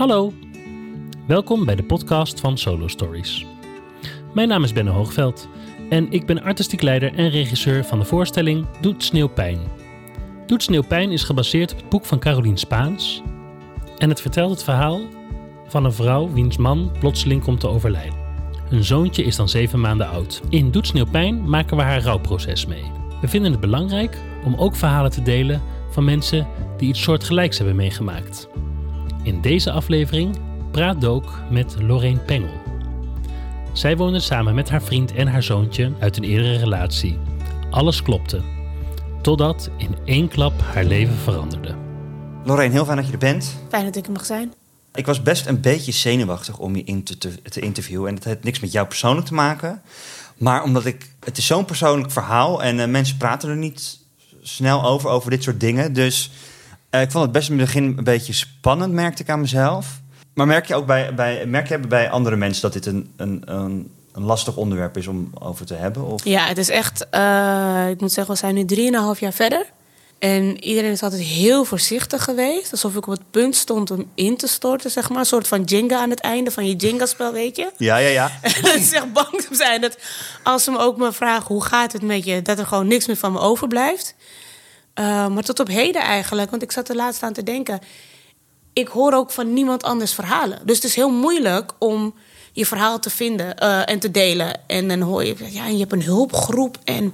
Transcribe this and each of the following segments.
Hallo, welkom bij de podcast van Solo Stories. Mijn naam is Benno Hoogveld en ik ben artistiek leider en regisseur van de voorstelling Doet Sneeuwpijn. Doet Sneeuwpijn is gebaseerd op het boek van Carolien Spaans en het vertelt het verhaal van een vrouw wiens man plotseling komt te overlijden. Hun zoontje is dan zeven maanden oud. In Doet Sneeuwpijn maken we haar rouwproces mee. We vinden het belangrijk om ook verhalen te delen van mensen die iets soortgelijks hebben meegemaakt. In deze aflevering praat Dook met Lorraine Pengel. Zij woonde samen met haar vriend en haar zoontje uit een eerdere relatie. Alles klopte. Totdat in één klap haar leven veranderde. Lorraine, heel fijn dat je er bent. Fijn dat ik er mag zijn. Ik was best een beetje zenuwachtig om je in te, te, te interviewen. En het heeft niks met jou persoonlijk te maken. Maar omdat ik... Het is zo'n persoonlijk verhaal en uh, mensen praten er niet snel over, over dit soort dingen. Dus uh, ik vond het best in het begin een beetje spannend, merkte ik aan mezelf. Maar merk je ook bij, bij, merk je bij andere mensen dat dit een, een, een, een lastig onderwerp is om over te hebben? Of? Ja, het is echt... Uh, ik moet zeggen, we zijn nu drieënhalf jaar verder. En iedereen is altijd heel voorzichtig geweest. Alsof ik op het punt stond om in te storten, zeg maar. Een soort van Jenga aan het einde van je Jenga-spel, weet je? Ja, ja, ja. En dat is echt bang te zijn dat als ze me ook me vragen hoe gaat het met je, dat er gewoon niks meer van me overblijft. Uh, maar tot op heden eigenlijk, want ik zat er laatst aan te denken. Ik hoor ook van niemand anders verhalen. Dus het is heel moeilijk om je verhaal te vinden uh, en te delen. En dan hoor je, ja, en je hebt een hulpgroep en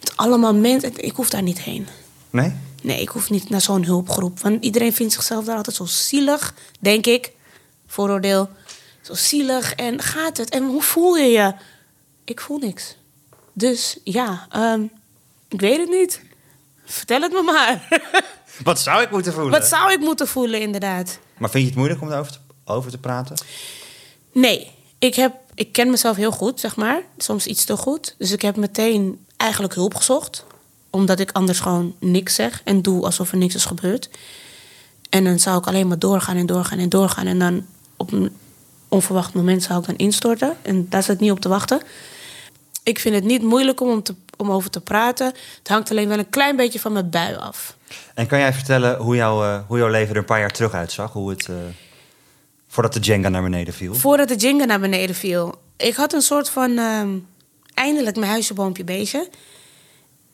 met allemaal mensen. Ik hoef daar niet heen. Nee? Nee, ik hoef niet naar zo'n hulpgroep. Want iedereen vindt zichzelf daar altijd zo zielig, denk ik. Vooroordeel. Zo zielig. En gaat het? En hoe voel je je? Ik voel niks. Dus ja, um, ik weet het niet. Vertel het me maar. Wat zou ik moeten voelen? Wat zou ik moeten voelen, inderdaad. Maar vind je het moeilijk om erover te, over te praten? Nee. Ik, heb, ik ken mezelf heel goed, zeg maar. Soms iets te goed. Dus ik heb meteen eigenlijk hulp gezocht omdat ik anders gewoon niks zeg en doe alsof er niks is gebeurd. En dan zou ik alleen maar doorgaan en doorgaan en doorgaan. En dan op een onverwacht moment zou ik dan instorten. En daar zit niet op te wachten. Ik vind het niet moeilijk om, te, om over te praten. Het hangt alleen wel een klein beetje van mijn bui af. En kan jij vertellen hoe, jouw uh, hoe jouw leven er een paar jaar terug uitzag? Hoe het, uh, voordat de Jenga naar beneden viel? Voordat de Jenga naar beneden viel. Ik had een soort van... Uh, eindelijk mijn huisje, boompje, beestje.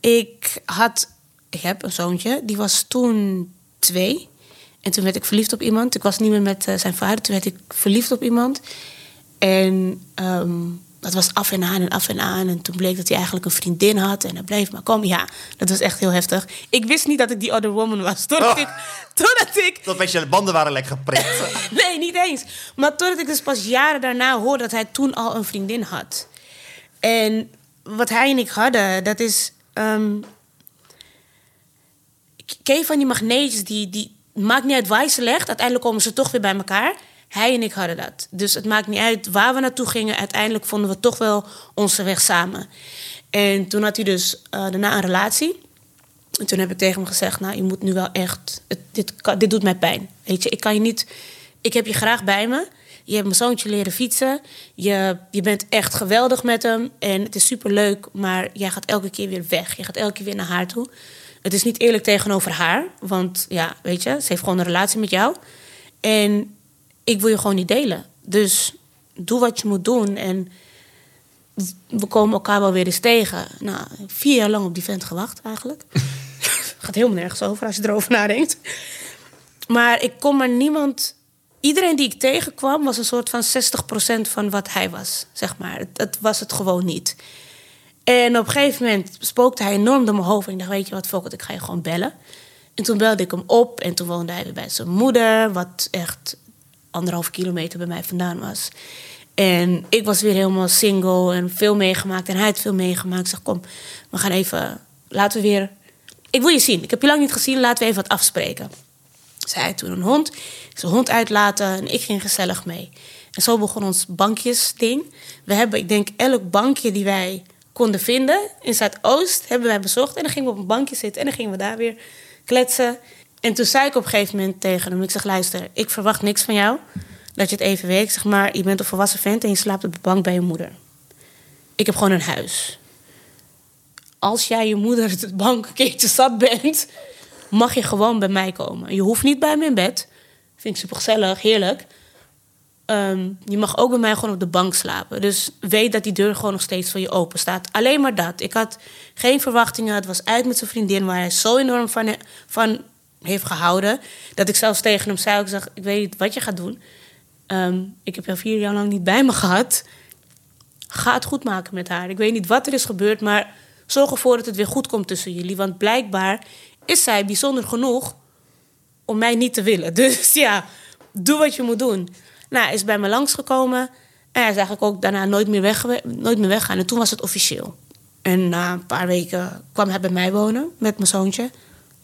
Ik had, ik heb een zoontje, die was toen twee. En toen werd ik verliefd op iemand. Ik was niet meer met uh, zijn vader, toen werd ik verliefd op iemand. En um, dat was af en aan en af en aan. En toen bleek dat hij eigenlijk een vriendin had. En hij bleef maar komen. Ja, dat was echt heel heftig. Ik wist niet dat ik die other woman was. Totdat oh. ik... Totdat ik dat beetje de banden waren lekker geprikt. nee, niet eens. Maar totdat ik dus pas jaren daarna hoorde dat hij toen al een vriendin had. En wat hij en ik hadden, dat is Um, van die magneetjes die, die... Maakt niet uit waar je ze legt. Uiteindelijk komen ze toch weer bij elkaar. Hij en ik hadden dat. Dus het maakt niet uit waar we naartoe gingen. Uiteindelijk vonden we toch wel onze weg samen. En toen had hij dus uh, daarna een relatie. En toen heb ik tegen hem gezegd... nou, je moet nu wel echt... Dit, dit doet mij pijn. Weet je, ik kan je niet... Ik heb je graag bij me... Je hebt mijn zoontje leren fietsen. Je, je bent echt geweldig met hem. En het is super leuk, maar jij gaat elke keer weer weg. Je gaat elke keer weer naar haar toe. Het is niet eerlijk tegenover haar. Want ja, weet je, ze heeft gewoon een relatie met jou. En ik wil je gewoon niet delen. Dus doe wat je moet doen. En we komen elkaar wel weer eens tegen. Nou, vier jaar lang op die vent gewacht eigenlijk. Gaat helemaal nergens over als je erover nadenkt. Maar ik kon maar niemand iedereen die ik tegenkwam was een soort van 60% van wat hij was, zeg maar. Het, was het gewoon niet. En op een gegeven moment spookte hij enorm door mijn hoofd. En ik dacht, weet je wat, ik ga je gewoon bellen. En toen belde ik hem op en toen woonde hij weer bij zijn moeder... wat echt anderhalf kilometer bij mij vandaan was. En ik was weer helemaal single en veel meegemaakt. En hij had veel meegemaakt. Ik zeg, kom, we gaan even... Laten we weer... Ik wil je zien. Ik heb je lang niet gezien. Laten we even wat afspreken. Zij had toen een hond. Zijn hond uitlaten en ik ging gezellig mee. En zo begon ons bankjesding. We hebben, ik denk, elk bankje die wij konden vinden in Zuidoost hebben wij bezocht. En dan gingen we op een bankje zitten en dan gingen we daar weer kletsen. En toen zei ik op een gegeven moment tegen hem: Ik zeg, luister, ik verwacht niks van jou. Dat je het even weet. zeg maar, je bent een volwassen vent en je slaapt op de bank bij je moeder. Ik heb gewoon een huis. Als jij je moeder het bank een keertje zat bent, mag je gewoon bij mij komen. Je hoeft niet bij me in bed. Vind ik super gezellig, heerlijk. Ehm, je mag ook bij mij gewoon op de bank slapen. Dus weet dat die deur gewoon nog steeds voor je open staat. Alleen maar dat. Ik had geen verwachtingen. Het was uit met zijn vriendin, waar hij zo enorm van, van heeft gehouden. Dat ik zelfs tegen hem zei: ik, zeg, ik weet niet wat je gaat doen. Ehm, ik heb jou vier jaar lang niet bij me gehad. Ga het goed maken met haar. Ik weet niet wat er is gebeurd, maar zorg ervoor dat het weer goed komt tussen jullie. Want blijkbaar is zij bijzonder genoeg om mij niet te willen. Dus ja, doe wat je moet doen. Nou, hij is bij me langsgekomen. En hij is eigenlijk ook daarna nooit meer, weg, nooit meer weggaan. En toen was het officieel. En na een paar weken kwam hij bij mij wonen met mijn zoontje.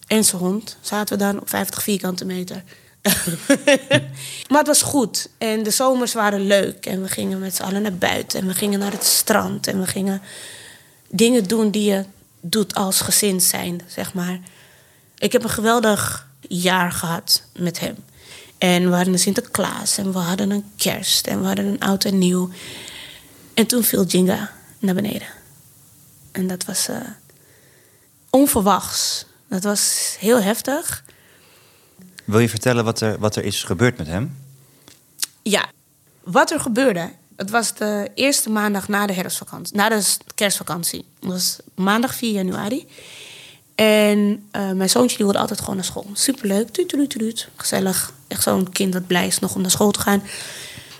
En zijn hond. Zaten we dan op 50 vierkante meter. maar het was goed. En de zomers waren leuk. En we gingen met z'n allen naar buiten. En we gingen naar het strand. En we gingen dingen doen die je doet als gezin zijn, zeg maar. Ik heb een geweldig jaar gehad met hem. En we hadden een Sinterklaas en we hadden een kerst en we hadden een oud en nieuw. En toen viel Jinga naar beneden. En dat was uh, onverwachts. Dat was heel heftig. Wil je vertellen wat er, wat er is gebeurd met hem? Ja, wat er gebeurde. Het was de eerste maandag na de herfstvakantie, na de kerstvakantie. Het was maandag 4 januari. En uh, mijn zoontje die wilde altijd gewoon naar school. Superleuk, tuut, tuut, tuut, gezellig. Echt zo'n kind dat blij is nog om naar school te gaan.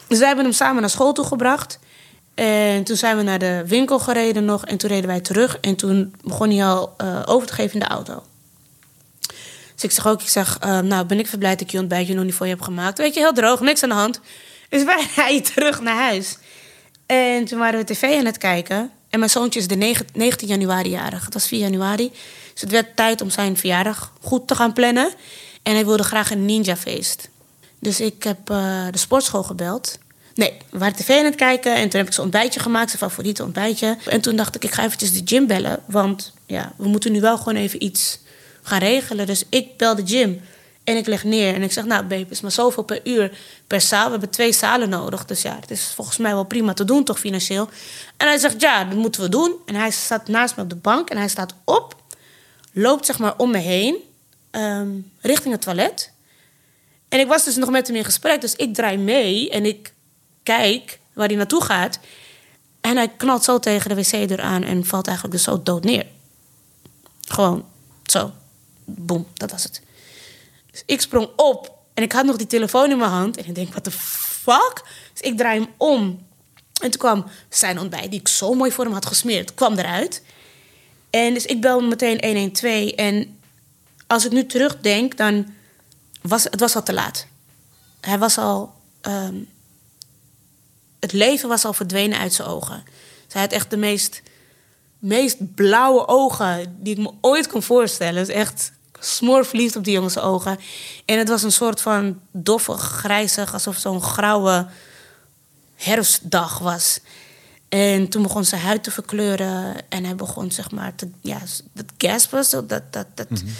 Dus wij hebben hem samen naar school toe gebracht. En toen zijn we naar de winkel gereden nog. En toen reden wij terug. En toen begon hij al uh, over te geven in de auto. Dus ik zeg ook, ik zeg, uh, nou ben ik verblijd dat ik je ontbijtje nog niet voor je heb gemaakt. Weet je, heel droog, niks aan de hand. Dus wij rijden terug naar huis. En toen waren we tv aan het kijken. En mijn zoontje is de 19 januari jarig. Het was 4 januari. Dus het werd tijd om zijn verjaardag goed te gaan plannen. En hij wilde graag een ninja-feest. Dus ik heb uh, de sportschool gebeld. Nee, we waren tv aan het kijken en toen heb ik zijn ontbijtje gemaakt, zijn favoriete ontbijtje. En toen dacht ik, ik ga eventjes de gym bellen, want ja, we moeten nu wel gewoon even iets gaan regelen. Dus ik bel de gym en ik leg neer en ik zeg, nou babe, is maar zoveel per uur per zaal. We hebben twee zalen nodig, dus ja, het is volgens mij wel prima te doen toch financieel. En hij zegt, ja, dat moeten we doen. En hij staat naast me op de bank en hij staat op, loopt zeg maar om me heen, um, richting het toilet. En ik was dus nog met hem in gesprek, dus ik draai mee en ik kijk waar hij naartoe gaat. En hij knalt zo tegen de wc-deur aan en valt eigenlijk dus zo dood neer. Gewoon zo. Boom, dat was het. Dus ik sprong op en ik had nog die telefoon in mijn hand. En ik denk, wat de fuck? Dus ik draai hem om. En toen kwam zijn ontbijt, die ik zo mooi voor hem had gesmeerd, kwam eruit. En dus ik bel meteen 112. En als ik nu terugdenk, dan was het was al te laat. Hij was al... Um, het leven was al verdwenen uit zijn ogen. Hij had echt de meest, meest blauwe ogen die ik me ooit kon voorstellen. Het is echt smoorverliefd op die jongens ogen. En het was een soort van doffe, grijzig, alsof zo'n grauwe herfstdag was. En toen begon zijn huid te verkleuren en hij begon zeg maar te, ja, dat gaspen, zo dat, dat, dat. Mm -hmm.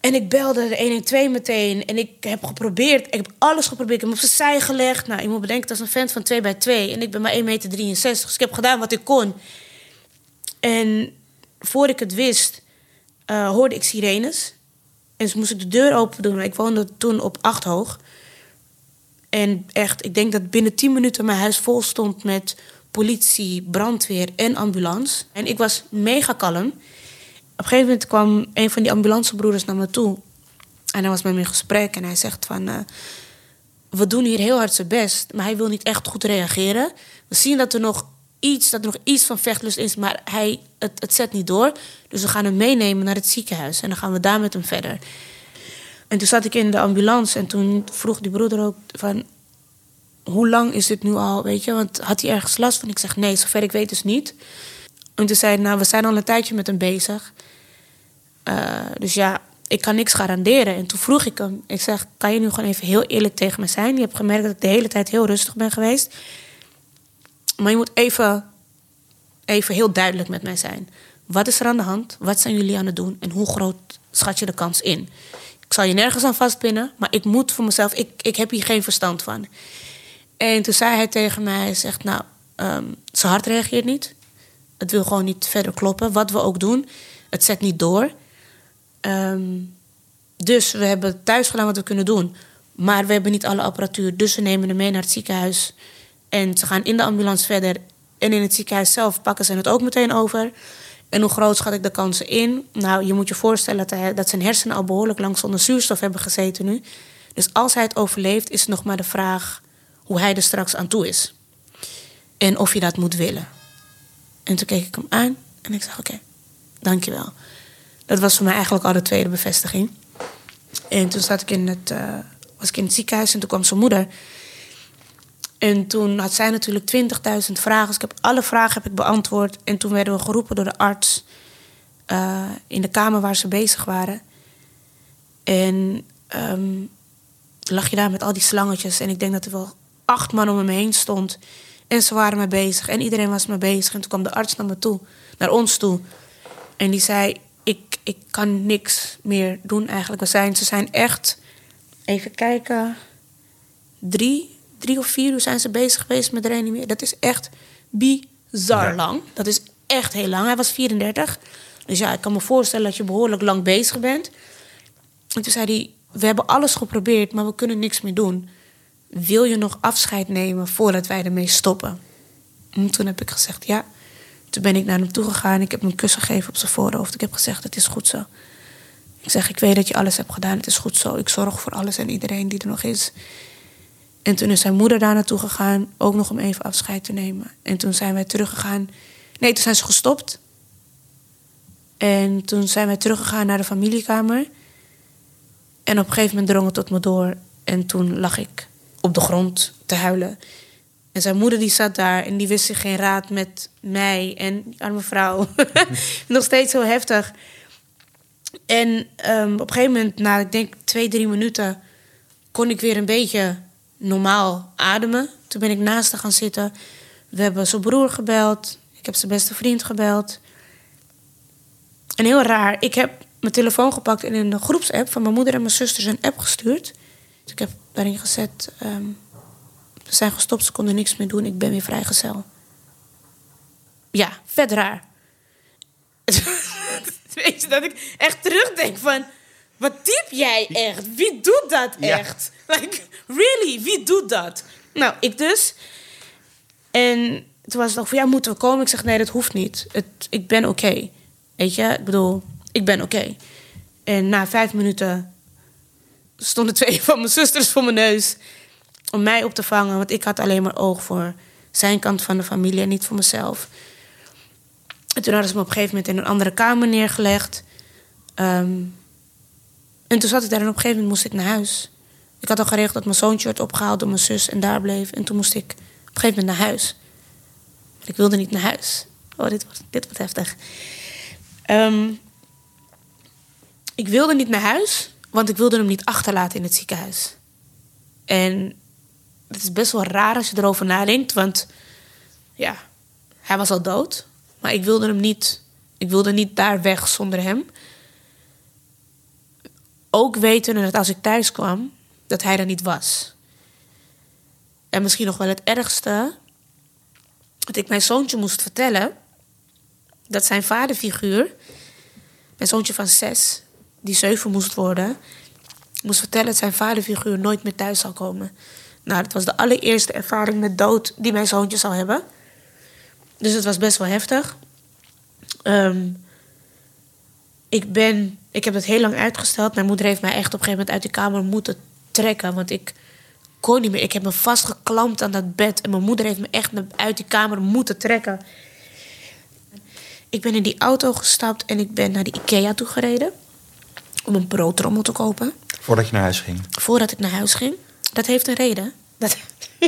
En ik belde de 112 meteen en ik heb geprobeerd, ik heb alles geprobeerd. Ik heb hem op zijn zij gelegd. Nou, je moet bedenken, dat is een vent van 2 bij 2 en ik ben maar 1,63 meter. Dus ik heb gedaan wat ik kon. En voor ik het wist, uh, hoorde ik sirenes. En dus moest ik de deur open doen. Ik woonde toen op acht hoog. En echt, ik denk dat binnen 10 minuten mijn huis vol stond met politie, brandweer en ambulance. En ik was mega kalm. Op een gegeven moment kwam een van die ambulancebroeders naar me toe. En hij was met me in gesprek en hij zegt van... Uh, we doen hier heel hard zijn best, maar hij wil niet echt goed reageren. We zien dat er nog iets, dat er nog iets van vechtlust is, maar hij, het, het zet niet door. Dus we gaan hem meenemen naar het ziekenhuis en dan gaan we daar met hem verder. En toen zat ik in de ambulance en toen vroeg die broeder ook van... Hoe lang is dit nu al, weet je? Want had hij ergens last van? Ik zeg, nee, zover ik weet dus niet. En toen zei hij, nou, we zijn al een tijdje met hem bezig. Uh, dus ja, ik kan niks garanderen. En toen vroeg ik hem, ik zeg, kan je nu gewoon even heel eerlijk tegen me zijn? Je hebt gemerkt dat ik de hele tijd heel rustig ben geweest. Maar je moet even, even heel duidelijk met mij zijn. Wat is er aan de hand? Wat zijn jullie aan het doen? En hoe groot schat je de kans in? Ik zal je nergens aan vastpinnen, maar ik moet voor mezelf, ik, ik heb hier geen verstand van. En toen zei hij tegen mij, hij zegt, nou, um, zijn hart reageert niet. Het wil gewoon niet verder kloppen. Wat we ook doen, het zet niet door. Um, dus we hebben thuis gedaan wat we kunnen doen. Maar we hebben niet alle apparatuur, dus ze nemen hem mee naar het ziekenhuis. En ze gaan in de ambulance verder. En in het ziekenhuis zelf pakken ze het ook meteen over. En hoe groot schat ik de kansen in? Nou, je moet je voorstellen dat, zijn hersenen al behoorlijk lang zonder zuurstof hebben gezeten nu. Dus als hij het overleeft, is het nog maar de vraag hoe hij er straks aan toe is. En of je dat moet willen. En toen keek ik hem aan en ik zeg: Oké, dankjewel. Dat was voor mij eigenlijk al de tweede bevestiging. En toen zat ik in het, uh, was ik in het ziekenhuis en toen kwam zijn moeder. En toen had zij natuurlijk 20.000 vragen. Dus ik heb alle vragen heb ik beantwoord. En toen werden we geroepen door de arts uh, in de kamer waar ze bezig waren. En um, lag je daar met al die slangetjes. En ik denk dat er wel acht man om me heen stond. En ze waren mee bezig. En iedereen was mee bezig. En toen kwam de arts naar me toe, naar ons toe. En die zei: Ik, ik kan niks meer doen eigenlijk. We zijn, ze zijn echt, even kijken, drie, drie of vier uur zijn ze bezig geweest met reanimeren. Dat is echt bizar Ja. lang. Dat is echt heel lang. Hij was 34. Dus ja, ik kan me voorstellen dat je behoorlijk lang bezig bent. En toen zei hij: We hebben alles geprobeerd, maar we kunnen niks meer doen. Wil je nog afscheid nemen voordat wij ermee stoppen? En toen heb ik gezegd ja. Toen ben ik naar hem toe gegaan. Ik heb hem een kus gegeven op zijn voorhoofd. Ik heb gezegd: Het is goed zo. Ik zeg: Ik weet dat je alles hebt gedaan. Het is goed zo. Ik zorg voor alles en iedereen die er nog is. En toen is zijn moeder daar naartoe gegaan, ook nog om even afscheid te nemen. En toen zijn wij teruggegaan. Nee, toen zijn ze gestopt. En toen zijn wij teruggegaan naar de familiekamer. En op een gegeven moment drong het tot me door. En toen lag ik op de grond te huilen. En zijn moeder die zat daar en die wist zich geen raad met mij en arme vrouw. Nog steeds heel heftig. En ehm, op een gegeven moment, na ik denk twee, drie minuten, kon ik weer een beetje normaal ademen. Toen ben ik naast haar gaan zitten. We hebben zijn broer gebeld. Ik heb zijn beste vriend gebeld. En heel raar, ik heb mijn telefoon gepakt en in de groepsapp van mijn moeder en mijn zusters een app gestuurd. Dus ik heb daarin gezet: ehm, Ze zijn gestopt, ze konden niks meer doen, ik ben weer vrijgezel. Ja, vet raar. Weet je dat ik echt terugdenk van. Wat typ jij echt? Wie doet dat Ja. echt? Like, really, wie doet dat? Nou, ik dus. En toen was het nog van, ja, moeten we komen? Ik zeg, nee, dat hoeft niet. Het, ik ben oké. Weet je, ik bedoel, ik ben oké. En na vijf minuten stonden twee van mijn zusters voor mijn neus... om mij op te vangen, want ik had alleen maar oog voor zijn kant van de familie... en niet voor mezelf. En toen hadden ze me op een gegeven moment in een andere kamer neergelegd. Ehm, en toen zat ik daar en op een gegeven moment moest ik naar huis. Ik had al geregeld dat mijn zoontje werd opgehaald door mijn zus en daar bleef. En toen moest ik op een gegeven moment naar huis. Maar ik wilde niet naar huis. Oh, dit wordt, dit wordt heftig. Ehm, ik wilde niet naar huis, want ik wilde hem niet achterlaten in het ziekenhuis. En het is best wel raar als je erover nadenkt, want ja, hij was al dood. Maar ik wilde hem niet, ik wilde niet daar weg zonder hem. Ook weten dat als ik thuis kwam, dat hij er niet was. En misschien nog wel het ergste, dat ik mijn zoontje moest vertellen dat zijn vaderfiguur, mijn zoontje van zes, die zeven moest worden, moest vertellen dat zijn vaderfiguur nooit meer thuis zal komen. Nou, dat was de allereerste ervaring met dood die mijn zoontje zal hebben. Dus het was best wel heftig. Ehm, ik, ben, ik heb het heel lang uitgesteld. Mijn moeder heeft mij echt op een gegeven moment uit die kamer moeten trekken. Want ik kon niet meer. Ik heb me vastgeklampt aan dat bed. En mijn moeder heeft me echt uit die kamer moeten trekken. Ik ben in die auto gestapt en ik ben naar de Ikea toe gereden. Om een broodtrommel te kopen. Voordat je naar huis ging. Voordat ik naar huis ging. Dat heeft een reden. Dat,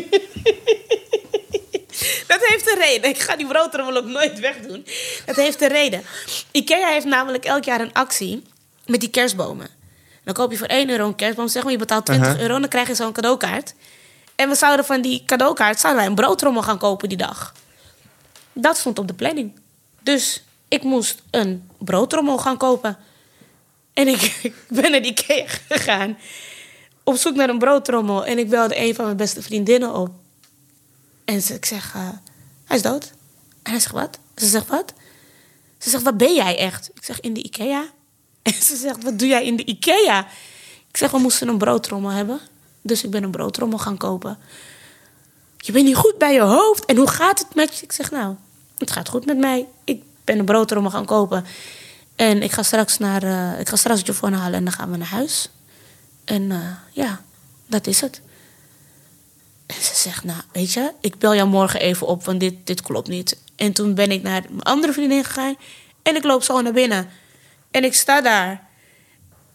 dat heeft een reden. Ik ga die broodtrommel ook nooit wegdoen. Dat heeft een reden. Ikea heeft namelijk elk jaar een actie met die kerstbomen. Dan koop je voor 1 euro een kerstboom. Zeg maar, je betaalt 20 Uh-huh. euro en dan krijg je zo'n cadeaukaart. En we zouden van die cadeaukaart zouden wij een broodtrommel gaan kopen die dag. Dat stond op de planning. Dus ik moest een broodtrommel gaan kopen. En ik, ik ben naar die Ikea gegaan. Op zoek naar een broodtrommel. En ik belde een van mijn beste vriendinnen op. En ze, ik zeg, eh, hij is dood. En hij zegt, wat? Ze zegt, wat? Ze zegt, wat ben jij echt? Ik zeg, in de Ikea. En ze zegt, wat doe jij in de Ikea? Ik zeg, we moesten een broodtrommel hebben. Dus ik ben een broodrommel gaan kopen. Je bent niet goed bij je hoofd. En hoe gaat het met je? Ik zeg, nou, het gaat goed met mij. Ik ben een broodrommel gaan kopen. En ik ga straks naar, uh, ik ga straks Jovan halen en dan gaan we naar huis. En uh, ja, dat is het. En ze zegt, nou, weet je, ik bel jou morgen even op, want dit, dit klopt niet. En toen ben ik naar mijn andere vriendin gegaan en ik loop zo naar binnen. En ik sta daar.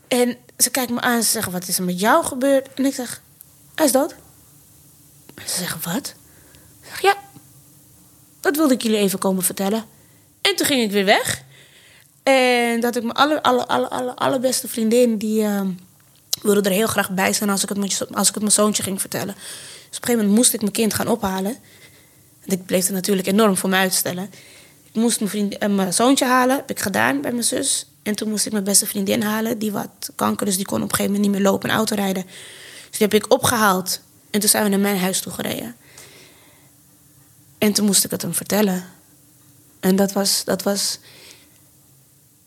En ze kijkt me aan en ze zegt, wat is er met jou gebeurd? En ik zeg, hij is dood. Ze zegt, wat? Ik zeg, ja, dat wilde ik jullie even komen vertellen. En toen ging ik weer weg. En dat ik mijn alle, alle, alle, alle, allerbeste vriendin, die uh, wilde er heel graag bij zijn als ik, het, als ik het mijn zoontje ging vertellen. Dus op een gegeven moment moest ik mijn kind gaan ophalen. En ik bleef het natuurlijk enorm voor me uitstellen. Ik moest mijn, vriend, uh, mijn zoontje halen, heb ik gedaan bij mijn zus. En toen moest ik mijn beste vriendin halen, die wat kanker, dus die kon op een gegeven moment niet meer lopen en auto rijden. Dus die heb ik opgehaald. En toen zijn we naar mijn huis toe gereden. En toen moest ik het hem vertellen. En dat was, dat was.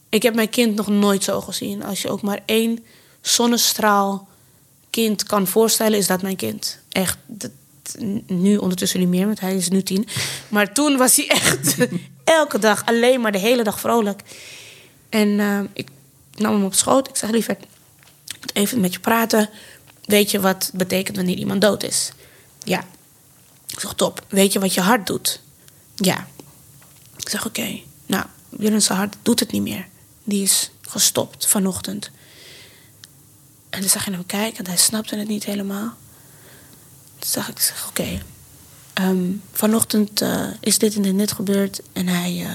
Ik heb mijn kind nog nooit zo gezien. Als je ook maar één zonnestraal kind kan voorstellen, is dat mijn kind. Echt. Dat, nu ondertussen niet meer, want hij is nu tien. Maar toen was hij echt elke dag alleen maar de hele dag vrolijk. En uh, ik nam hem op schoot. Ik zeg liever, even met je praten. Weet je wat betekent wanneer iemand dood is? Ja. Ik zeg, top. Weet je wat je hart doet? Ja. Ik zeg, oké. Nou, Willem's hart doet het niet meer. Die is gestopt vanochtend. En toen zag je hem kijken en hij snapte het niet helemaal. Toen zag ik, zeg, oké. Ehm, vanochtend uh, is dit en dit gebeurd en hij, uh,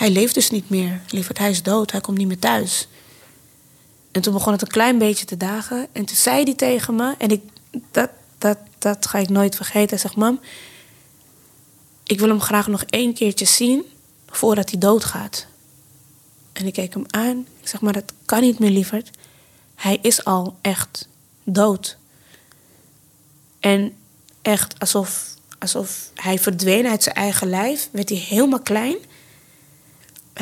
hij leeft dus niet meer. Lieverd, hij is dood, hij komt niet meer thuis. En toen begon het een klein beetje te dagen. En toen zei hij tegen me, en ik, dat, dat, dat ga ik nooit vergeten. Hij zegt, mam, ik wil hem graag nog één keertje zien voordat hij doodgaat. En ik keek hem aan. Ik zeg, maar dat kan niet meer, lieverd. Hij is al echt dood. En echt alsof, alsof hij verdween uit zijn eigen lijf. Werd hij helemaal klein.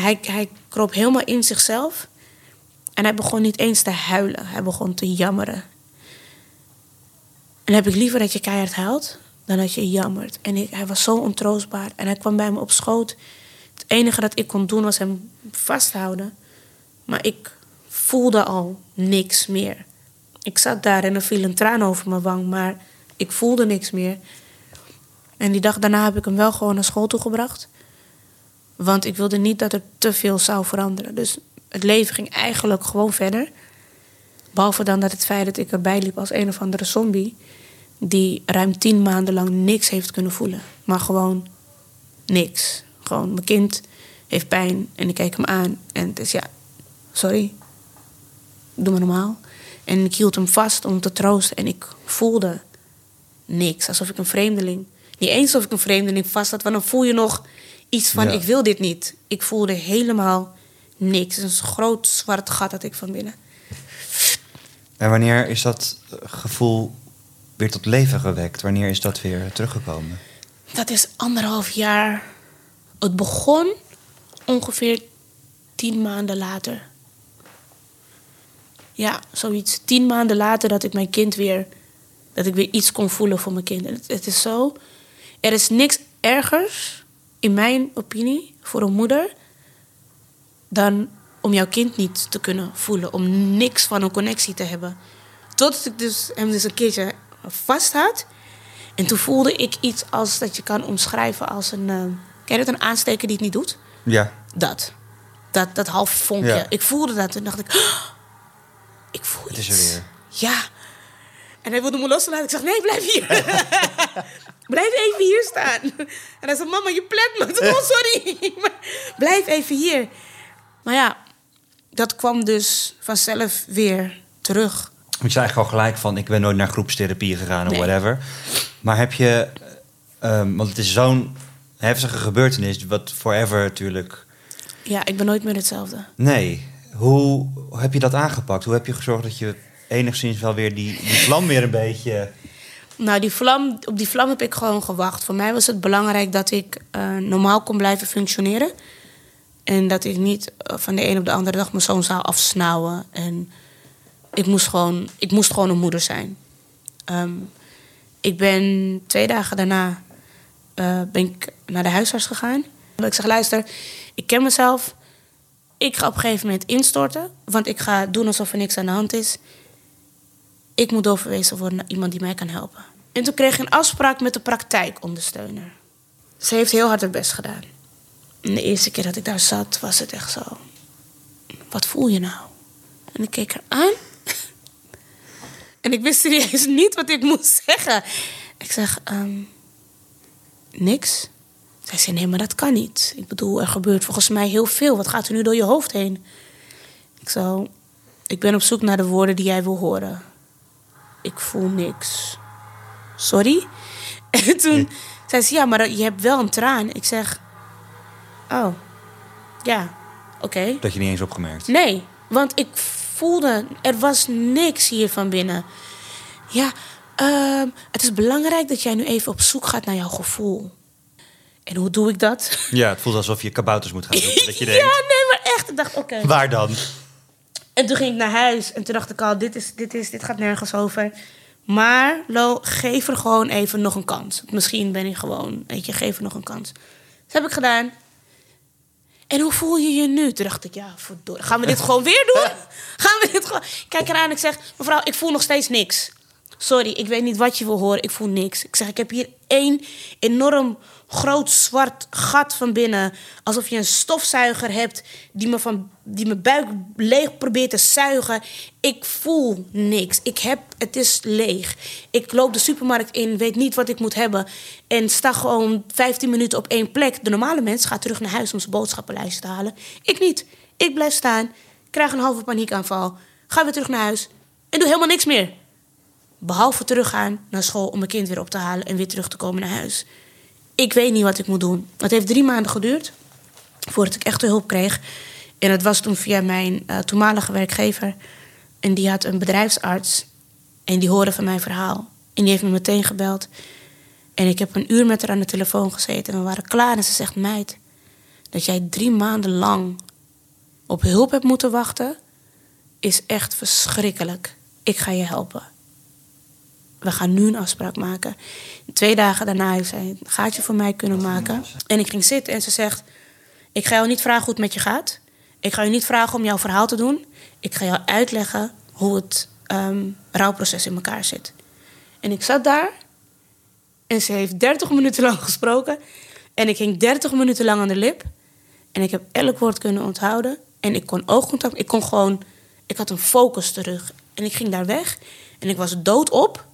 Hij, hij kroop helemaal in zichzelf. En hij begon niet eens te huilen. Hij begon te jammeren. En heb ik liever dat je keihard huilt dan dat je jammert. En ik, hij was zo ontroostbaar. En hij kwam bij me op schoot. Het enige dat ik kon doen was hem vasthouden. Maar ik voelde al niks meer. Ik zat daar en er viel een traan over mijn wang, maar ik voelde niks meer. En die dag daarna heb ik hem wel gewoon naar school toegebracht. Want ik wilde niet dat er te veel zou veranderen. Dus het leven ging eigenlijk gewoon verder. Behalve dan dat het feit dat ik erbij liep als een of andere zombie. Die ruim tien maanden lang niks heeft kunnen voelen. Maar gewoon niks. Gewoon, mijn kind heeft pijn en ik kijk hem aan. En het is ja, sorry. Doe maar normaal. En ik hield hem vast om te troosten. En ik voelde niks. Alsof ik een vreemdeling. Niet eens alsof ik een vreemdeling vast had. Want dan voel je nog iets van: ik wil dit niet. Ik voelde helemaal niks. Het is een groot zwart gat dat ik van binnen. En wanneer is dat gevoel weer tot leven gewekt? Wanneer is dat weer teruggekomen? Dat is anderhalf jaar. Het begon ongeveer tien maanden later. Ja, zoiets. Tien maanden later dat ik mijn kind weer. dat ik weer iets kon voelen voor mijn kind. Het, het is zo. Er is niks ergers, in mijn opinie, voor een moeder dan om jouw kind niet te kunnen voelen, om niks van een connectie te hebben. Tot ik dus hem dus een keertje vast had. En toen voelde ik iets als dat je kan omschrijven als een. Uh, ken je het, een aansteker die het niet doet? Ja. Dat. Dat, dat half vonkje. Ik voelde dat en dacht ik. Oh, ik voel het is er weer. Ja. En hij wilde me loslaten. Ik zeg: nee, blijf hier. blijf even hier staan. En hij zei: Mama, je plet me. Oh, sorry. blijf even hier. Maar ja, dat kwam dus vanzelf weer terug. Want je zei al gelijk van, ik ben nooit naar groepstherapie gegaan of whatever. Maar heb je, um, want het is zo'n heftige gebeurtenis, wat forever natuurlijk... Ja, ik ben nooit meer hetzelfde. Nee. Hoe heb je dat aangepakt? Hoe heb je gezorgd dat je enigszins wel weer die, die vlam weer een beetje... Nou, die vlam, op die vlam heb ik gewoon gewacht. Voor mij was het belangrijk dat ik uh, normaal kon blijven functioneren. En dat ik niet eh, van de een op de andere dag mijn zoon zou afsnauwen. En ik moest gewoon, ik moest gewoon een moeder zijn. Ehm, ik ben twee dagen daarna eh, ben ik naar de huisarts gegaan. Ik zeg, luister, ik ken mezelf. Ik ga op een gegeven moment instorten. Want ik ga doen alsof er niks aan de hand is. Ik moet overwezen worden naar iemand die mij kan helpen. En toen kreeg ik een afspraak met de praktijkondersteuner. Ze heeft heel hard haar best gedaan. En de eerste keer dat ik daar zat, was het echt zo. Wat voel je nou? En ik keek haar aan. En ik wist serieus niet wat ik moest zeggen. Ik zeg, ehm, niks. Zij zei, nee, maar dat kan niet. Ik bedoel, er gebeurt volgens mij heel veel. Wat gaat er nu door je hoofd heen? Ik zo, ik ben op zoek naar de woorden die jij wil horen. Ik voel niks. Sorry? En toen zei ze, ja, maar je hebt wel een traan. Ik zeg, oh, ja, oké. Dat je niet eens opgemerkt. Nee, want ik voelde, er was niks hier van binnen. Ja, ehm, het is belangrijk dat jij nu even op zoek gaat naar jouw gevoel. En hoe doe ik dat? Ja, het voelt alsof je kabouters moet gaan zoeken. Dat je ja, denkt, nee, maar echt. Ik dacht, oké. waar dan? En toen ging ik naar huis en toen dacht ik al, dit, is, dit, is, dit gaat nergens over. Maar Lo, geef er gewoon even nog een kans. Misschien ben ik gewoon, weet je, geef er nog een kans. Dat heb ik gedaan. En hoe voel je je nu? Toen dacht ik, ja, verdorie. Gaan we dit gewoon weer doen? Gaan we dit gewoon... Kijk eraan, ik zeg, mevrouw, ik voel nog steeds niks. Sorry, ik weet niet wat je wil horen. Ik voel niks. Ik zeg, ik heb hier één enorm groot zwart gat van binnen. Alsof je een stofzuiger hebt die me van die mijn buik leeg probeert te zuigen. Ik voel niks. Ik heb, het is leeg. Ik loop de supermarkt in, weet niet wat ik moet hebben. En sta gewoon 15 minuten op één plek. De normale mens gaat terug naar huis om zijn boodschappenlijst te halen. Ik niet. Ik blijf staan, krijg een halve paniekaanval. Ga weer terug naar huis en doe helemaal niks meer. Behalve teruggaan naar school om mijn kind weer op te halen en weer terug te komen naar huis. Ik weet niet wat ik moet doen. Het heeft drie maanden geduurd voordat ik echt de hulp kreeg. En het was toen via mijn eh, toenmalige werkgever. En die had een bedrijfsarts. En die hoorde van mijn verhaal. En die heeft me meteen gebeld. En ik heb een uur met haar aan de telefoon gezeten. En we waren klaar. En ze zegt: Meid, dat jij drie maanden lang op hulp hebt moeten wachten. is echt verschrikkelijk. Ik ga je helpen we gaan nu een afspraak maken. Twee dagen daarna heeft zij een gaatje voor mij kunnen maken. En ik ging zitten en ze zegt... ik ga jou niet vragen hoe het met je gaat. Ik ga je niet vragen om jouw verhaal te doen. Ik ga jou uitleggen hoe het um, rouwproces in elkaar zit. En ik zat daar en ze heeft 30 minuten lang gesproken. En ik ging 30 minuten lang aan de lip. En ik heb elk woord kunnen onthouden. En ik kon oogcontact, ik kon gewoon... Ik had een focus terug. En ik ging daar weg. En ik was doodop.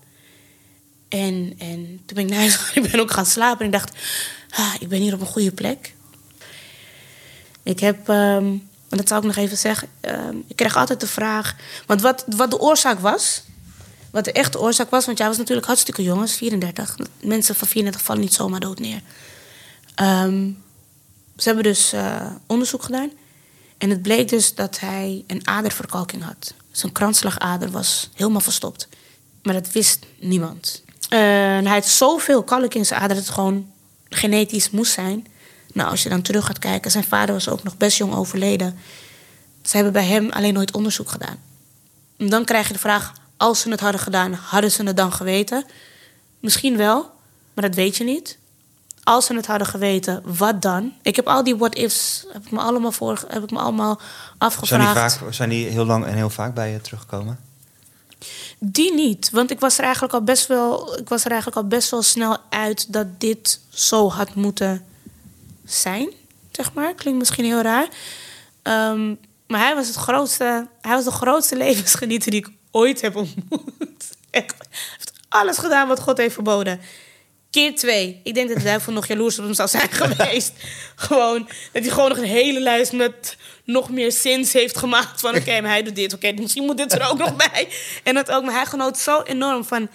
En, en toen ben ik naar huis gegaan. Ik ben ook gaan slapen. En ik dacht, ah, ik ben hier op een goede plek. Ik heb, um, dat zou ik nog even zeggen. Um, ik kreeg altijd de vraag. Want wat, wat de oorzaak was. Wat de echte oorzaak was. Want jij was natuurlijk hartstikke jong, 34. Mensen van 34 vallen niet zomaar dood neer. Um, ze hebben dus uh, onderzoek gedaan. En het bleek dus dat hij een aderverkalking had. Zijn kransslagader was helemaal verstopt. Maar dat wist niemand. Uh, hij had zoveel kalk in zijn ader dat het gewoon genetisch moest zijn. Nou, als je dan terug gaat kijken, zijn vader was ook nog best jong overleden. Ze hebben bij hem alleen nooit onderzoek gedaan. En dan krijg je de vraag: als ze het hadden gedaan, hadden ze het dan geweten? Misschien wel, maar dat weet je niet. Als ze het hadden geweten, wat dan? Ik heb al die what-ifs heb ik me allemaal, voor, heb ik me allemaal afgevraagd. Zijn die, vaak, zijn die heel lang en heel vaak bij je teruggekomen? Die niet, want ik was er eigenlijk al best wel, ik was er eigenlijk al best wel snel uit dat dit zo had moeten zijn, zeg maar. Klinkt misschien heel raar. Um, maar hij was het grootste, hij was de grootste levensgenieter die ik ooit heb ontmoet. Hij heeft alles gedaan wat God heeft verboden. Keer twee. Ik denk dat de duivel nog jaloers op hem zou zijn geweest. gewoon, dat hij gewoon nog een hele lijst met nog meer sins heeft gemaakt. Van oké, maar hij doet dit. Oké, misschien moet dit er ook nog bij. En dat ook, maar hij genoot zo enorm van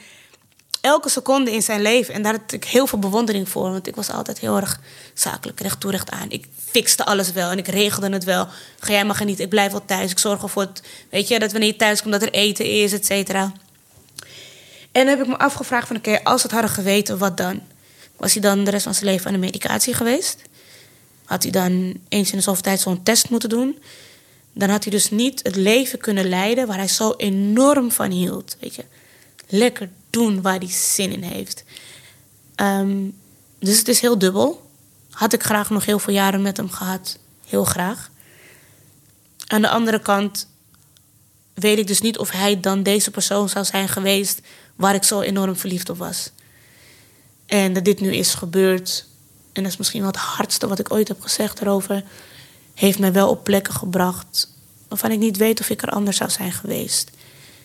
elke seconde in zijn leven. En daar had ik heel veel bewondering voor. Want ik was altijd heel erg zakelijk, recht toe, recht aan. Ik fixte alles wel en ik regelde het wel. Ga jij maar genieten, ik blijf wel thuis. Ik zorg ervoor, het, weet je, dat wanneer je thuis komt, dat er eten is, et cetera. En dan heb ik me afgevraagd van oké, als het hadden geweten, wat dan? Was hij dan de rest van zijn leven aan de medicatie geweest? Had hij dan eens in de zoveel tijd zo'n test moeten doen? Dan had hij dus niet het leven kunnen leiden waar hij zo enorm van hield. Weet je? Lekker doen waar hij zin in heeft. Ehm, dus het is heel dubbel. Had ik graag nog heel veel jaren met hem gehad. Heel graag. Aan de andere kant weet ik dus niet of hij dan deze persoon zou zijn geweest waar ik zo enorm verliefd op was. En dat dit nu is gebeurd, en dat is misschien wel het hardste wat ik ooit heb gezegd erover, heeft mij wel op plekken gebracht waarvan ik niet weet of ik er anders zou zijn geweest.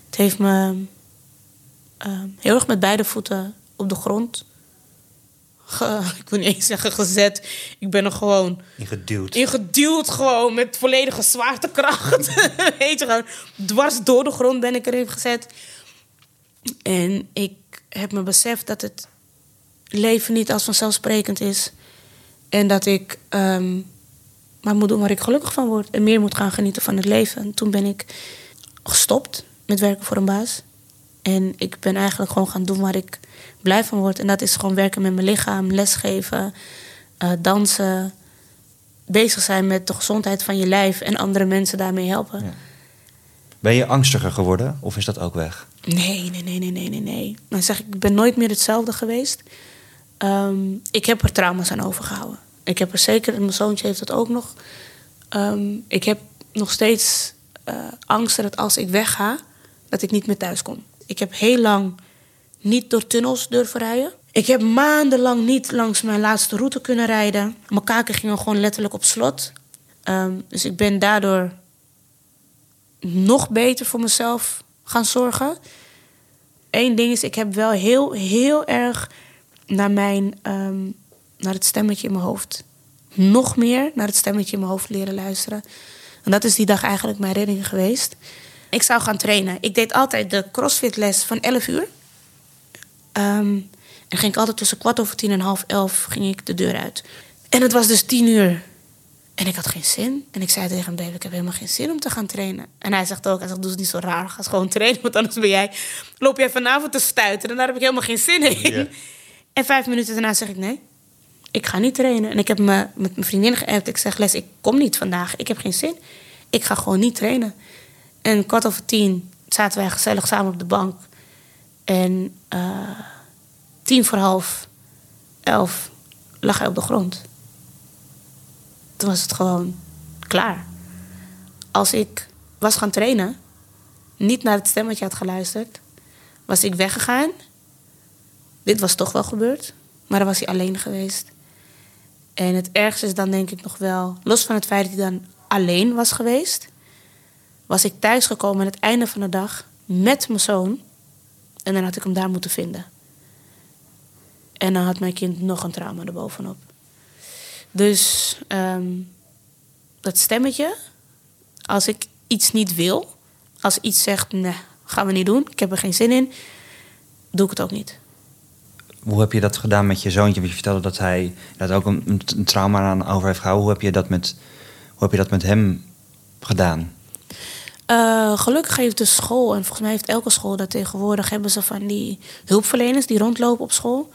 Het heeft me ehm, heel erg met beide voeten op de grond. ik wil niet eens zeggen gezet. Ik ben er gewoon. Ingeduwd. Ingeduwd gewoon met volledige zwaartekracht. Weet je gewoon. Dwars door de grond ben ik erin gezet. En ik heb me beseft dat het leven niet als vanzelfsprekend is. En dat ik ehm, maar moet doen waar ik gelukkig van word. En meer moet gaan genieten van het leven. En toen ben ik gestopt met werken voor een baas. En ik ben eigenlijk gewoon gaan doen waar ik blij van word. En dat is gewoon werken met mijn lichaam, lesgeven, uh, dansen. Bezig zijn met de gezondheid van je lijf en andere mensen daarmee helpen. Ben je angstiger geworden of is dat ook weg? Nee, nee, nee, nee, nee, nee. Dan zeg ik, ik ben nooit meer hetzelfde geweest. Ehm, ik heb er trauma's aan overgehouden. Ik heb er zeker, en mijn zoontje heeft dat ook nog. Ehm, ik heb nog steeds uh, angst dat als ik wegga, dat ik niet meer thuis kom. Ik heb heel lang niet door tunnels durven rijden. Ik heb maandenlang niet langs mijn laatste route kunnen rijden. Mijn kaken gingen gewoon letterlijk op slot. Ehm, dus ik ben daardoor nog beter voor mezelf gaan zorgen. Eén ding is, ik heb wel heel, heel erg naar, mijn, ehm, naar het stemmetje in mijn hoofd. Nog meer naar het stemmetje in mijn hoofd leren luisteren. En dat is die dag eigenlijk mijn redding geweest. Ik zou gaan trainen. Ik deed altijd de crossfit-les van 11 uur. Um, en ging ik altijd tussen kwart over tien en half elf ging ik de deur uit. En het was dus tien uur. En ik had geen zin. En ik zei tegen hem, baby, ik heb helemaal geen zin om te gaan trainen. En hij zegt ook, hij zegt, doe het niet zo raar. Ga gewoon trainen, want anders ben jij, loop jij vanavond te stuiten. En daar heb ik helemaal geen zin in. En vijf minuten daarna zeg ik, nee, ik ga niet trainen. En ik heb me met mijn vriendin geappt. Ik zeg, Les, ik kom niet vandaag. Ik heb geen zin. Ik ga gewoon niet trainen. En kwart over tien zaten wij gezellig samen op de bank. En uh, tien voor half elf lag hij op de grond. Toen was het gewoon klaar. Als ik was gaan trainen, niet naar het stemmetje had geluisterd, was ik weggegaan. Dit was toch wel gebeurd, maar dan was hij alleen geweest. En het ergste is dan denk ik nog wel, los van het feit dat hij dan alleen was geweest, was ik thuisgekomen aan het einde van de dag met mijn zoon. En dan had ik hem daar moeten vinden. En dan had mijn kind nog een trauma erbovenop. Dus um, dat stemmetje, als ik iets niet wil, als iets zegt, nee, gaan we niet doen, ik heb er geen zin in, doe ik het ook niet. Hoe heb je dat gedaan met je zoontje? Je vertelde dat hij dat ook een, een trauma aan over heeft gehouden. Hoe heb je dat met, hoe heb je dat met hem gedaan? Uh, gelukkig heeft de school, en volgens mij heeft elke school dat tegenwoordig, hebben ze van die hulpverleners die rondlopen op school.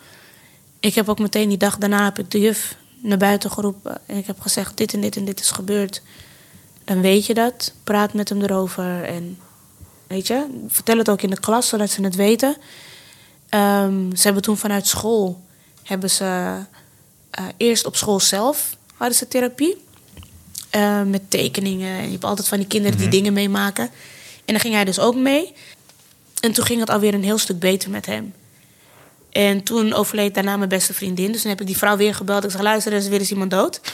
Ik heb ook meteen die dag daarna heb ik de juf naar buiten geroepen. En ik heb gezegd, dit en dit en dit is gebeurd. Dan weet je dat. Praat met hem erover. En weet je, vertel het ook in de klas, zodat ze het weten. Um, ze hebben toen vanuit school, hebben ze uh, eerst op school zelf, hadden ze therapie. Uh, met tekeningen. En je hebt altijd van die kinderen die mhm. dingen meemaken. En dan ging hij dus ook mee. En toen ging het alweer een heel stuk beter met hem. En toen overleed daarna mijn beste vriendin. Dus toen heb ik die vrouw weer gebeld. Ik zei, luister, er is weer eens iemand dood.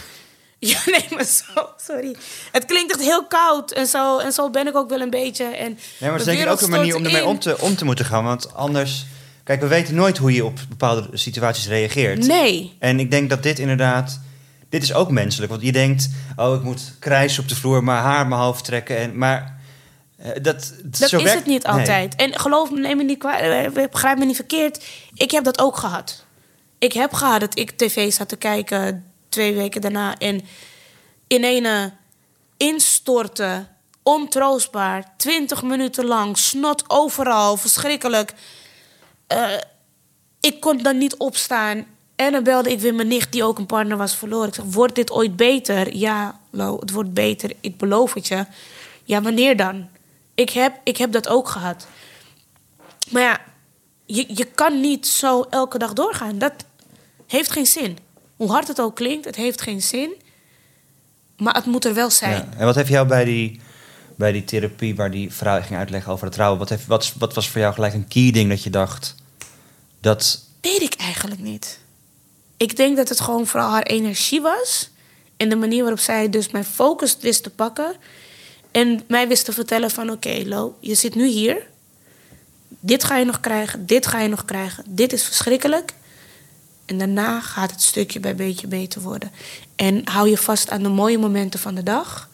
Ja, nee, maar zo, sorry. Het klinkt echt heel koud. En zo, en zo ben ik ook wel een beetje. En nee, maar het is denk ook een manier om ermee om te, om te moeten gaan. Want anders... Kijk, we weten nooit hoe je op bepaalde situaties reageert. Nee. En ik denk dat dit inderdaad... Dit is ook menselijk. Want je denkt, oh, ik moet krijsen op de vloer... mijn haar mijn hoofd trekken. En, maar uh, dat, is het niet altijd. En geloof me, neem me niet kwaad, begrijp me niet verkeerd. Ik heb dat ook gehad. Ik heb gehad dat ik tv zat te kijken twee weken daarna en in een instorten, ontroostbaar, twintig minuten lang, snot overal, verschrikkelijk. Uh, ik kon dan niet opstaan. En dan belde ik weer mijn nicht, die ook een partner was verloren. Ik zeg, wordt dit ooit beter? Ja, Lo, het wordt beter, ik beloof het je. Ja, wanneer dan? Ik heb, ik heb dat ook gehad. Maar ja, je, je kan niet zo elke dag doorgaan. Dat heeft geen zin. Hoe hard het ook klinkt, het heeft geen zin. Maar het moet er wel zijn. Ja. En wat heeft jou bij die, bij die therapie waar die vrouw ging uitleggen over het trouwen, wat, heeft, wat, wat was voor jou gelijk een key ding dat je dacht dat. Weet ik eigenlijk niet. Ik denk dat het gewoon vooral haar energie was. En de manier waarop zij dus mijn focus wist te pakken. En mij wist te vertellen van oké, Lo, je zit nu hier. Dit ga je nog krijgen, dit ga je nog krijgen. Dit is verschrikkelijk. En daarna gaat het stukje bij beetje beter worden. En hou je vast aan de mooie momenten van de dag.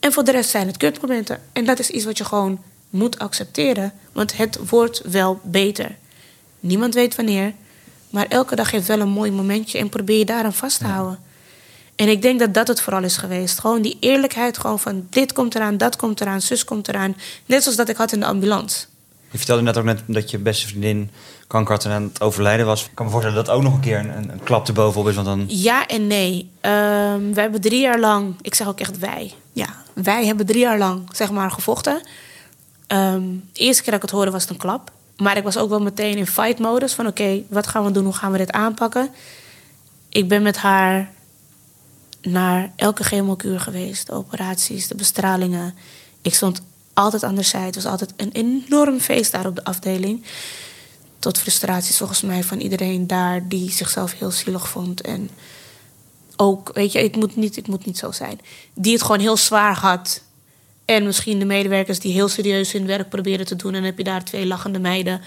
En voor de rest zijn het kutmomenten. En dat is iets wat je gewoon moet accepteren. Want het wordt wel beter. Niemand weet wanneer. Maar elke dag heeft wel een mooi momentje. En probeer je daaraan vast te houden. En ik denk dat dat het vooral is geweest. Gewoon die eerlijkheid. Gewoon van dit komt eraan, dat komt eraan, zus komt eraan. Net zoals dat ik had in de ambulance. Je vertelde net ook net dat je beste vriendin kanker had en aan het overlijden was. Ik kan me voorstellen dat dat ook nog een keer een, een klap erbovenop is. Want dan... Ja en nee. Ehm, we hebben drie jaar lang, ik zeg ook echt wij. Ja, wij hebben drie jaar lang, zeg maar, gevochten. Ehm, de eerste keer dat ik het hoorde was het een klap. Maar ik was ook wel meteen in fight-modus. Van oké, wat gaan we doen? Hoe gaan we dit aanpakken? Ik ben met haar naar elke chemokuur geweest. De operaties, de bestralingen. Ik stond altijd aan de zijde. Het was altijd een enorm feest daar op de afdeling. Tot frustratie volgens mij van iedereen daar die zichzelf heel zielig vond. En ook, weet je, ik moet niet, ik moet niet zo zijn. Die het gewoon heel zwaar had. En misschien de medewerkers die heel serieus hun werk proberen te doen. En heb je daar twee lachende meiden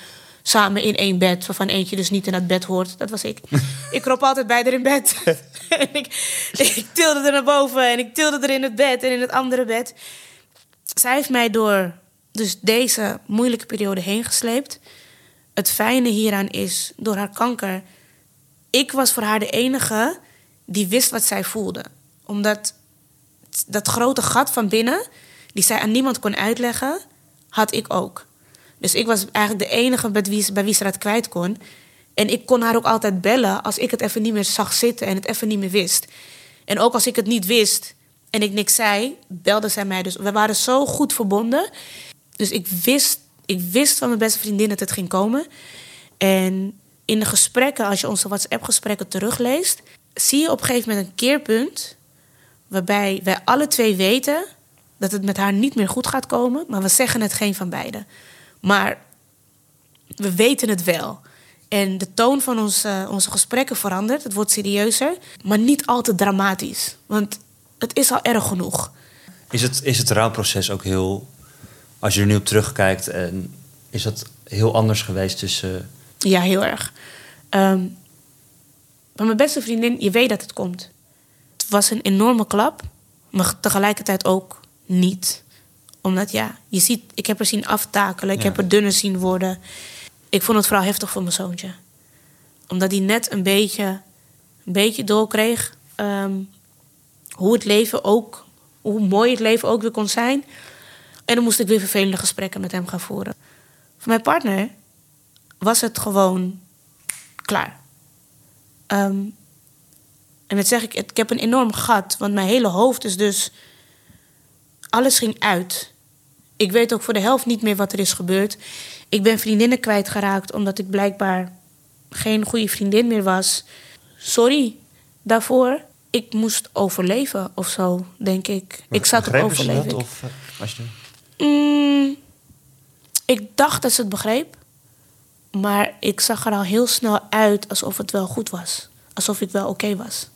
samen in één bed, waarvan eentje dus niet in dat bed hoort. Dat was ik. ik krop altijd bij haar in bed. en ik, ik tilde er naar boven en ik tilde er in het bed en in het andere bed. Zij heeft mij door dus deze moeilijke periode heen gesleept. Het fijne hieraan is, door haar kanker... Ik was voor haar de enige die wist wat zij voelde. Omdat dat grote gat van binnen, die zij aan niemand kon uitleggen, had ik ook. Dus ik was eigenlijk de enige bij wie, bij wie ze dat kwijt kon. En ik kon haar ook altijd bellen als ik het even niet meer zag zitten en het even niet meer wist. En ook als ik het niet wist en ik niks zei, belde zij mij. Dus we waren zo goed verbonden. Dus ik wist, ik wist van mijn beste vriendin dat het ging komen. En in de gesprekken, als je onze WhatsApp-gesprekken terugleest, zie je op een gegeven moment een keerpunt waarbij wij alle twee weten dat het met haar niet meer goed gaat komen, maar we zeggen het geen van beiden. Maar we weten het wel. En de toon van onze, onze gesprekken verandert. Het wordt serieuzer, maar niet al te dramatisch. Want het is al erg genoeg. Is het, is het rouwproces ook heel, als je er nu op terugkijkt, en is dat heel anders geweest tussen. Ja, heel erg. Um, maar mijn beste vriendin, je weet dat het komt. Het was een enorme klap, maar tegelijkertijd ook niet. Omdat ja, je ziet, ik heb er zien aftakelen, ik Ja. heb er dunner zien worden. Ik vond het vooral heftig voor mijn zoontje. Omdat hij net een beetje, een beetje doorkreeg ehm, hoe het leven ook, hoe mooi het leven ook weer kon zijn. En dan moest ik weer vervelende gesprekken met hem gaan voeren. Voor mijn partner was het gewoon klaar. Ehm, en dat zeg ik, ik heb een enorm gat, want mijn hele hoofd is dus. Alles ging uit. Ik weet ook voor de helft niet meer wat er is gebeurd. Ik ben vriendinnen kwijtgeraakt omdat ik blijkbaar geen goede vriendin meer was. Sorry daarvoor. Ik moest overleven of zo, denk ik. Ik zat op ze overleven. dat? Of, eh, als je... Mm, ik dacht dat ze het begreep. Maar ik zag er al heel snel uit alsof het wel goed was. Alsof ik wel oké was.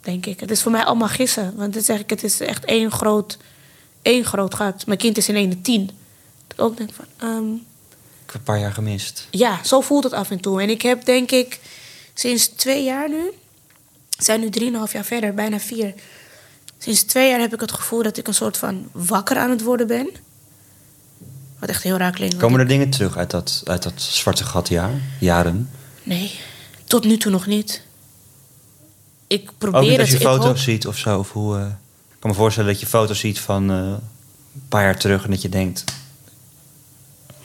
Denk ik. Het is voor mij allemaal gissen. Want dan zeg ik, het is echt één groot, één groot gat. Mijn kind is in ene tien. Dat ik ook denk van... ehm, Ik heb een paar jaar gemist. ja, zo voelt het af en toe. En ik heb denk ik sinds twee jaar nu... Zijn nu drieënhalf jaar verder, bijna vier. Sinds twee jaar heb ik het gevoel dat ik een soort van wakker aan het worden ben. Wat echt heel raar klinkt. Komen er dingen terug uit dat, uit dat zwarte gatjaar? Jaren? Nee, tot nu toe nog niet. Ik Ook probeer niet het. als je foto's hoop- ziet of zo? Of hoe, eh, kan me voorstellen dat je foto's ziet van eh, een paar jaar terug en dat je denkt...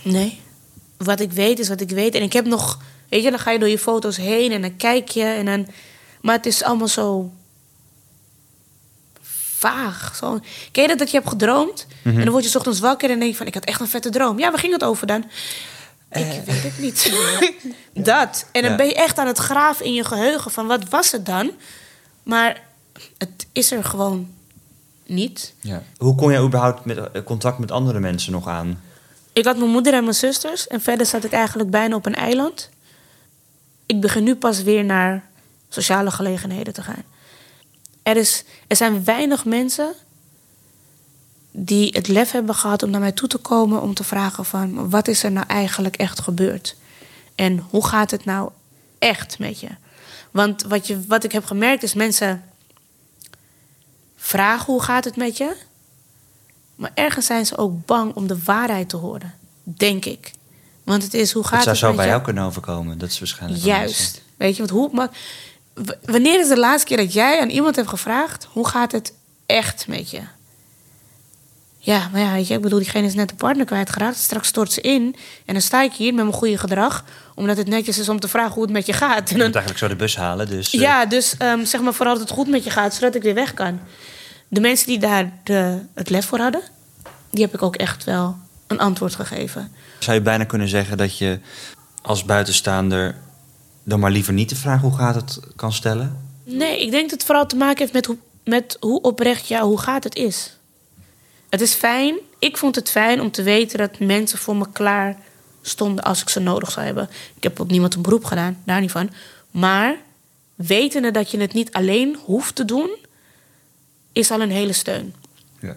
Nee. Wat ik weet is wat ik weet. En ik heb nog... Weet je, dan ga je door je foto's heen en dan kijk je en dan... Maar het is allemaal zo... Vaag. Zo. Ken je dat, dat je hebt gedroomd? En dan word je 's ochtends wakker en denk je van... Ik had echt een vette droom. Ja, waar ging het over dan? Ik weet het niet. dat. En dan Ja. ben je echt aan het graven in je geheugen van wat was het dan? Maar het is er gewoon niet. Ja. Hoe kon jij überhaupt met, eh, contact met andere mensen nog aan? Ik had mijn moeder en mijn zusters en verder zat ik eigenlijk bijna op een eiland. Ik begin nu pas weer naar sociale gelegenheden te gaan. Er, is, er zijn weinig mensen die het lef hebben gehad om naar mij toe te komen om te vragen van wat is er nou eigenlijk echt gebeurd? En hoe gaat het nou echt met je? Want wat, je, wat ik heb gemerkt is mensen vragen hoe gaat het met je? Maar ergens zijn ze ook bang om de waarheid te horen. Denk ik. Want het is hoe gaat Het zou het zo met bij jou kunnen overkomen. Dat is waarschijnlijk. Juist. Weet je, want hoe. Maar, wanneer is de laatste keer dat jij aan iemand hebt gevraagd: hoe gaat het echt met je? Ja, maar ja, weet je, ik bedoel, diegene is net de partner kwijtgeraakt. Straks stort ze in. En dan sta ik hier met mijn goede gedrag. Omdat het netjes is om te vragen hoe het met je gaat. En Je dan, moet eigenlijk zo de bus halen. Dus, eh, ja, dus ehm, zeg maar vooral dat het goed met je gaat, zodat ik weer weg kan. De mensen die daar de, het lef voor hadden, die heb ik ook echt wel een antwoord gegeven. Zou je bijna kunnen zeggen dat je als buitenstaander dan maar liever niet de vraag hoe gaat het kan stellen? Nee, ik denk dat het vooral te maken heeft met hoe, met hoe oprecht ja, hoe gaat het is. Het is fijn, ik vond het fijn om te weten dat mensen voor me klaar stonden als ik ze nodig zou hebben. Ik heb op niemand een beroep gedaan, daar niet van. Maar wetende dat je het niet alleen hoeft te doen, is al een hele steun. Ja.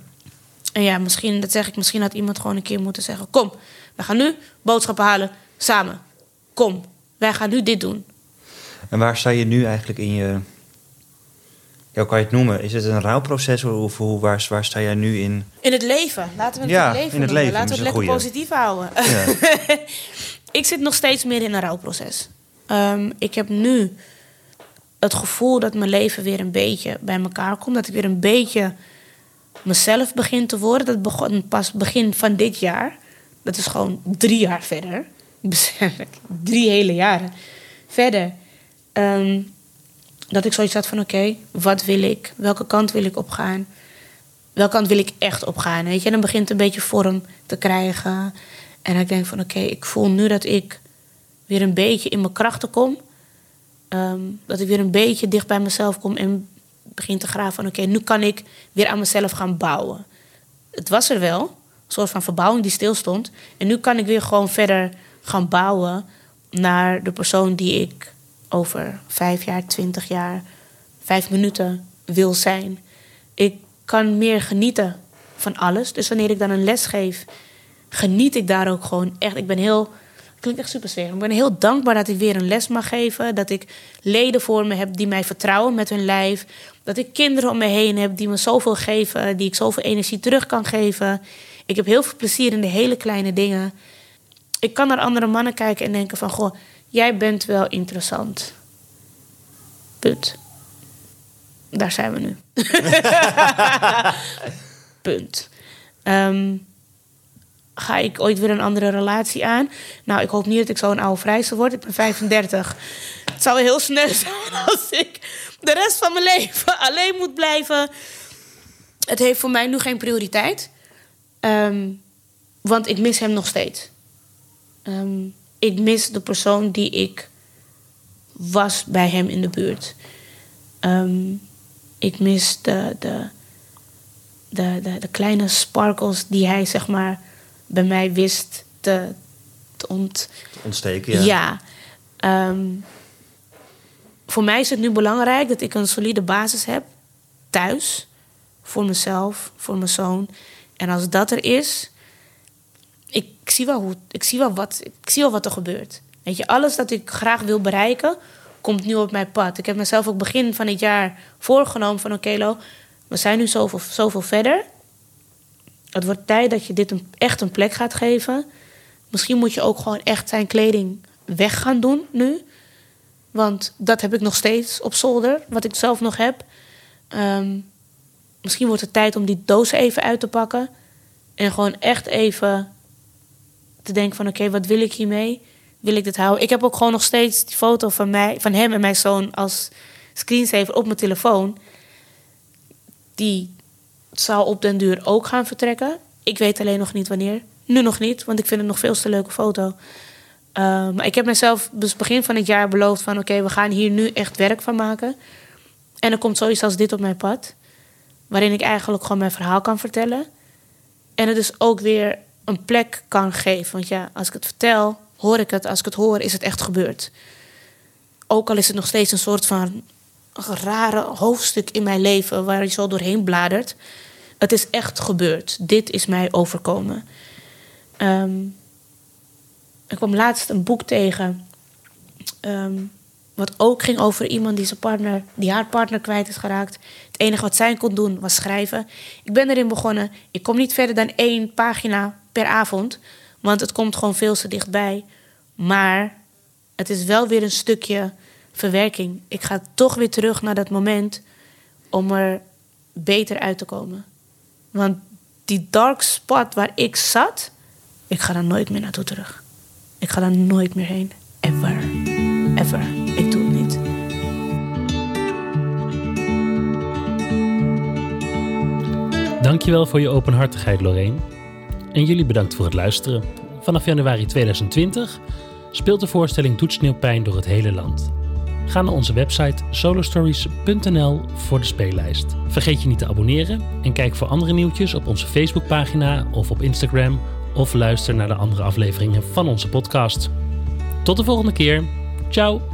En ja, misschien, dat zeg ik, misschien had iemand gewoon een keer moeten zeggen: Kom, we gaan nu boodschappen halen samen. Kom, wij gaan nu dit doen. En waar sta je nu eigenlijk in je... Ja, kan je het noemen? Is het een rouwproces of hoe, waar, waar sta jij nu in? In het leven. Laten we het Ja, in het leven in het leven, Laten we het lekker positief houden. Ja. ik zit nog steeds meer in een rouwproces. Ehm, ik heb nu het gevoel dat mijn leven weer een beetje bij elkaar komt. Dat ik weer een beetje mezelf begin te worden. Dat begon pas begin van dit jaar. Dat is gewoon drie jaar verder. Besef ik. Drie hele jaren verder. Ehm, dat ik zoiets had van: oké, wat wil ik? Welke kant wil ik opgaan? welke kant wil ik echt opgaan? Weet je, en dan begint een beetje vorm te krijgen. En ik denk van oké, ik voel nu dat ik weer een beetje in mijn krachten kom. Ehm, dat ik weer een beetje dicht bij mezelf kom en begin te graven van oké, nu kan ik weer aan mezelf gaan bouwen. Het was er wel, een soort van verbouwing die stilstond. En nu kan ik weer gewoon verder gaan bouwen naar de persoon die ik over vijf jaar, twintig jaar, vijf minuten wil zijn. Ik kan meer genieten van alles. Dus wanneer ik dan een les geef, geniet ik daar ook gewoon echt. Ik ben heel, klinkt echt super zwerig. Ik ben heel dankbaar dat ik weer een les mag geven. Dat ik leden voor me heb die mij vertrouwen met hun lijf. Dat ik kinderen om me heen heb die me zoveel geven, die ik zoveel energie terug kan geven. Ik heb heel veel plezier in de hele kleine dingen. Ik kan naar andere mannen kijken en denken van, goh, jij bent wel interessant. Punt. Daar zijn we nu. Punt. Ehm, ga ik ooit weer een andere relatie aan? Nou, ik hoop niet dat ik zo'n oude vrijster word. Ik ben 35. Het zou heel snel zijn als ik de rest van mijn leven alleen moet blijven. Het heeft voor mij nu geen prioriteit. Ehm, want ik mis hem nog steeds. Ehm, ik mis de persoon die ik was bij hem in de buurt. Ehm, ik mis de, de, de, de, de kleine sparkles die hij zeg maar bij mij wist te, te ont, Ontsteken, ja. ja. Ehm, voor mij is het nu belangrijk dat ik een solide basis heb thuis. Voor mezelf, voor mijn zoon. En als dat er is, zie wel, hoe, ik zie wel, wat, ik zie wel wat er gebeurt. Weet je, alles dat ik graag wil bereiken, komt nu op mijn pad. Ik heb mezelf ook begin van het jaar voorgenomen van... oké, Lo, we zijn nu zoveel, zoveel verder. Het wordt tijd dat je dit een, echt een plek gaat geven. Misschien moet je ook gewoon echt zijn kleding weg gaan doen nu. Want dat heb ik nog steeds op zolder, wat ik zelf nog heb. Ehm, misschien wordt het tijd om die doos even uit te pakken. En gewoon echt even te denken van... oké, wat wil ik hiermee? Wil ik dit houden? Ik heb ook gewoon nog steeds die foto van, mij, van hem en mijn zoon... als screensaver op mijn telefoon. Die zal op den duur ook gaan vertrekken. Ik weet alleen nog niet wanneer. Nu nog niet, want ik vind het nog veel te leuke foto. Uh, maar ik heb mezelf dus begin van het jaar beloofd van... oké, we gaan hier nu echt werk van maken. En er komt zoiets als dit op mijn pad. Waarin ik eigenlijk gewoon mijn verhaal kan vertellen. En het dus ook weer een plek kan geven. Want ja, als ik het vertel, hoor ik het. Als ik het hoor, is het echt gebeurd. Ook al is het nog steeds een soort van rare hoofdstuk in mijn leven... waar je zo doorheen bladert. Het is echt gebeurd. Dit is mij overkomen. Ik kwam laatst een boek tegen. Ehm, wat ook ging over iemand die, zijn partner, die haar partner kwijt is geraakt. Het enige wat zij kon doen was schrijven. Ik ben erin begonnen. Ik kom niet verder dan één pagina per avond. Want het komt gewoon veel te dichtbij. Maar het is wel weer een stukje verwerking. Ik ga toch weer terug naar dat moment om er beter uit te komen. Want die dark spot waar ik zat, ik ga daar nooit meer naartoe terug. Ik ga daar nooit meer heen. Ever. Ever. Ik doe het niet. Dankjewel voor je openhartigheid, Lorraine. En jullie bedankt voor het luisteren. Vanaf januari 2020 speelt de voorstelling Doet Sneeuwpijn door het hele land. Ga naar onze website solostories.nl voor de speellijst. Vergeet je niet te abonneren en kijk voor andere nieuwtjes op onze Facebookpagina of op Instagram of luister naar de andere afleveringen van onze podcast. Tot de volgende keer. Ciao!